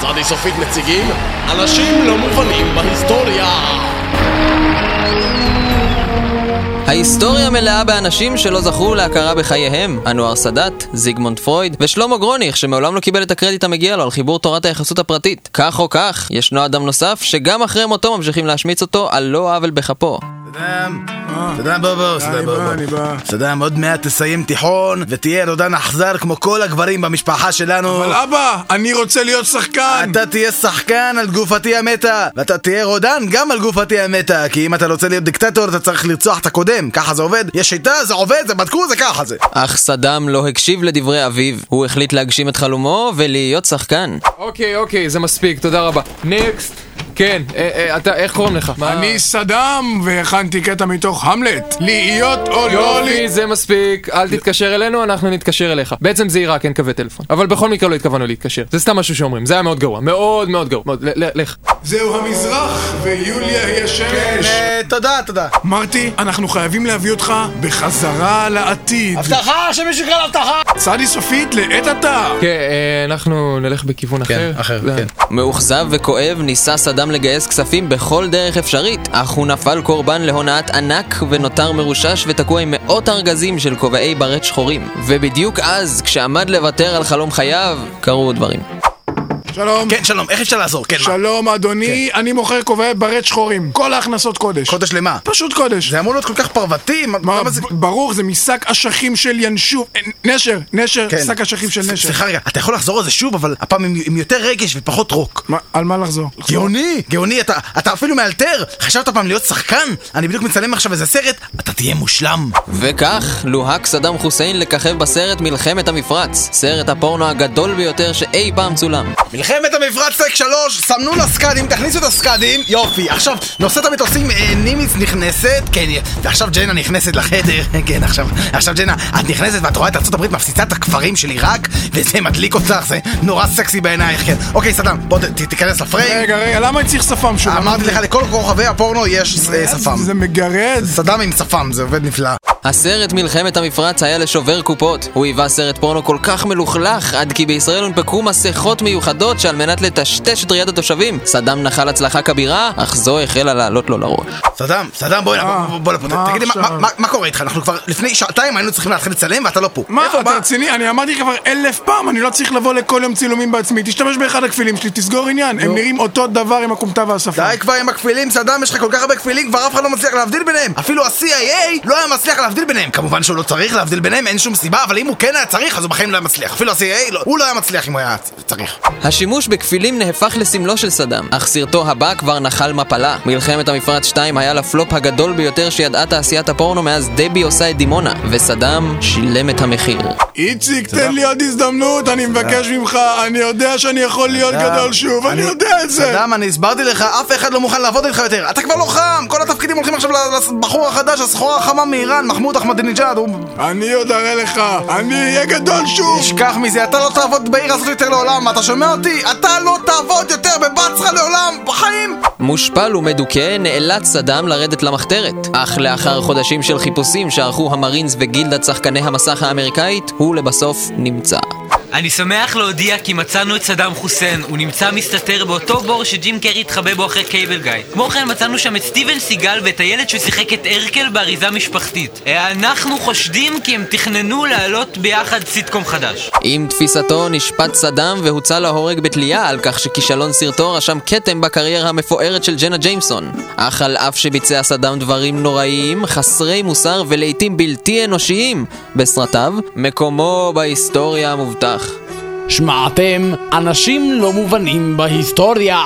צדי סופית מציגים אנשים לא מובנים בהיסטוריה ההיסטוריה מלאה באנשים שלא זכו להכרה בחייהם. אנואר סאדאת, זיגמונד פרויד ושלמה גרוניך, שמעולם לא קיבל את הקרדיט המגיע לו על חיבור תורת היחסות הפרטית. כך או כך, ישנו אדם נוסף שגם אחרי מותו ממשיכים להשמיץ אותו על לא עוול בכפו. סדאם, סדאם בוא בוא, סדאם אני בוא בא, בוא. אני בא. סדאם עוד מעט תסיים תיכון ותהיה רודן אכזר כמו כל הגברים במשפחה שלנו אבל אבא, אני רוצה להיות שחקן! אתה תהיה שחקן על גופתי המתה ואתה תהיה רודן גם על גופתי המתה כי אם אתה רוצה להיות דיקטטור אתה צריך לרצוח את הקודם ככה זה עובד יש שיטה, זה עובד, זה בדקו, זה ככה זה אך סדאם לא הקשיב לדברי אביו. הוא החליט להגשים את חלומו ולהיות שחקן. אוקיי, אוקיי, זה מספיק, תודה רבה. נקסט. כן, אה, אה, אתה, איך קוראים לך? אני סדאם, והכנתי קטע מתוך המלט. להיות או לא לי... יופי, זה מספיק, אל תתקשר אלינו, אנחנו נתקשר אליך. בעצם זה עיראק, אין קווי טלפון. אבל בכל מקרה לא התכוונו להתקשר. זה סתם משהו שאומרים, זה היה מאוד גרוע. מאוד מאוד גרוע. מאוד, לך. זהו המזרח, ויוליה היא השמש. תודה, תודה מרטי, אנחנו חייבים להביא אותך בחזרה לעתיד. הבטחה שמישהו יקרא להבטחה צדי סופית לעת עתה. כן, אה, אנחנו נלך בכיוון אחר. אחר, זה- כן. מאוכזב וכואב ניסה סדאם לגייס כספים בכל דרך אפשרית, אך הוא נפל קורבן להונאת ענק ונותר מרושש ותקוע עם מאות ארגזים של כובעי ברט שחורים. ובדיוק אז, כשעמד לוותר על חלום חייו, קרו דברים. שלום. כן, שלום, איך אפשר לעזור? כן, מה? שלום אדוני, אני מוכר כובעי ברט שחורים. כל ההכנסות קודש. חודש למה? פשוט קודש. זה אמור להיות כל כך פרותי, מה- זה... ברור, זה משק אשכים של ינשוף. אה, נשר, נשר, כן. שק אשכים של נשר. סליחה רגע, אתה יכול לחזור על זה שוב, אבל הפעם עם, עם יותר רגש ופחות רוק. מה, על מה לחזור? גאוני, גאוני, אתה, אתה אפילו מאלתר. חשבת פעם להיות שחקן? אני בדיוק מצלם עכשיו איזה סרט, אתה תהיה מושלם. וכך לוהק סדאם חוסיין לככב בסרט מלחמת המפרץ, סרט הפורנו הגדול ביותר שאי פעם צולם. מלחמת המפרץ טק שלוש, סמנו לסקאדים, תכניסו את הסקאדים, יופי. עכשיו, נושאת המטוסים, אה, נימיץ נכנסת, כן, ועכשיו ג'נה נכנסת לחדר, כן, עכשיו, עכשיו ג'נה, את נכנסת ואת רואה את הברית מפציצה את הכפרים של עיראק, וזה מדליק אותך, זה נורא סקסי בעינייך, כן. אוקיי, סדאם, בוא ת- ת- תיכנס לפריים. רגע, רגע, למה אני צריך שפם שוב? אמרתי לך, לכל כוכבי הפורנו יש אה, שפם. זה מגרד. סדאם עם שפם, זה עובד נפלא. הסרט מלחמת המפרץ היה לשובר קופות. הוא היווה סרט פורנו כל כך מלוכלך, עד כי בישראל הונפקו מסכות מיוחדות שעל מנת לטשטש את ראיית התושבים. סדאם נחל הצלחה כבירה, אך זו החלה לעלות לו לראש. סדאם, סדאם, בוא הנה, אה, בוא- בוא לפה, מה תגיד לי, מה- קורה איתך? אנחנו כבר לפני שעתיים היינו צריכים להתחיל לצלם ואתה לא פה. מה, אתה רציני? אני אמרתי כבר אלף פעם, אני לא צריך לבוא לכל יום צילומים בעצמי. תשתמש באחד הכפילים שלי, תסגור עניין. הם נראים אותו דבר עם הכומתה והשפם. די כבר עם הכפילים, סדאם, יש לך כל כך הרבה כפילים, כבר אף אחד לא מצליח להבדיל ביניהם. אפילו ה-CIA לא היה מצליח להבדיל ביניהם. כמובן שהוא לא צריך להבדיל ביניהם, אין שום סיבה, אבל אם הוא כן היה צריך, אז הוא בחיים לא היה מצליח. אפילו ה-CIA, לא- הוא לא היה מצליח אם הוא היה צריך. השימוש בכפילים נהפך לסמלו של סדאם, אך סרטו הבא כבר נחל מפלה. מלחמת המפרץ 2 היה לפלופ הגדול ביותר שידעה תעשיית הפורנו מאז דבי עושה את דימונה, וסדאם שילם את המחיר. איציק, תן לי עוד הזדמנות, אני מבקש ממך, אני יודע שאני יכול להיות גדול שוב, אני יודע את זה! סדאם, אני הסברתי לך, אף אחד לא מוכן לעבוד איתך יותר. אתה כבר לא חם, כל התפקידים הולכים עכשיו לבחור החדש, הסחורה החמה מאיראן, מחמוד אחמדינג'אד, הוא... אני עוד אראה לך, אני אהיה גדול שוב! תשכח מזה, אתה לא תעבוד בעיר הזאת יותר לעולם, אתה שומע אותי? אתה לא תעבוד יותר בבצרה לעולם, בחיים! מושפל ומדוכא, נאלץ סדאם לרדת למחתרת. אך לאחר חודשים של חיפושים שערכו המרינס וגילדת שחקני המסך האמריקאית, הוא לבסוף נמצא. אני שמח להודיע כי מצאנו את סדאם חוסיין, הוא נמצא מסתתר באותו בור שג'ים קרי התחבא בו אחרי קייבל גיא. כמו כן מצאנו שם את סטיבן סיגל ואת הילד שהוא שיחק את הרקל באריזה משפחתית. אה, אנחנו חושדים כי הם תכננו להעלות ביחד סיטקום חדש. עם תפיסתו נשפט סדאם והוצא להורג בתלייה על כך שכישלון סרטו רשם כתם בקריירה המפוארת של ג'נה ג'יימסון. אך על אף שביצע סדאם דברים נוראיים, חסרי מוסר ולעיתים בלתי אנושיים בסרטיו, מקומו בהיסטוריה מובטח. שמעתם אנשים לא מובנים בהיסטוריה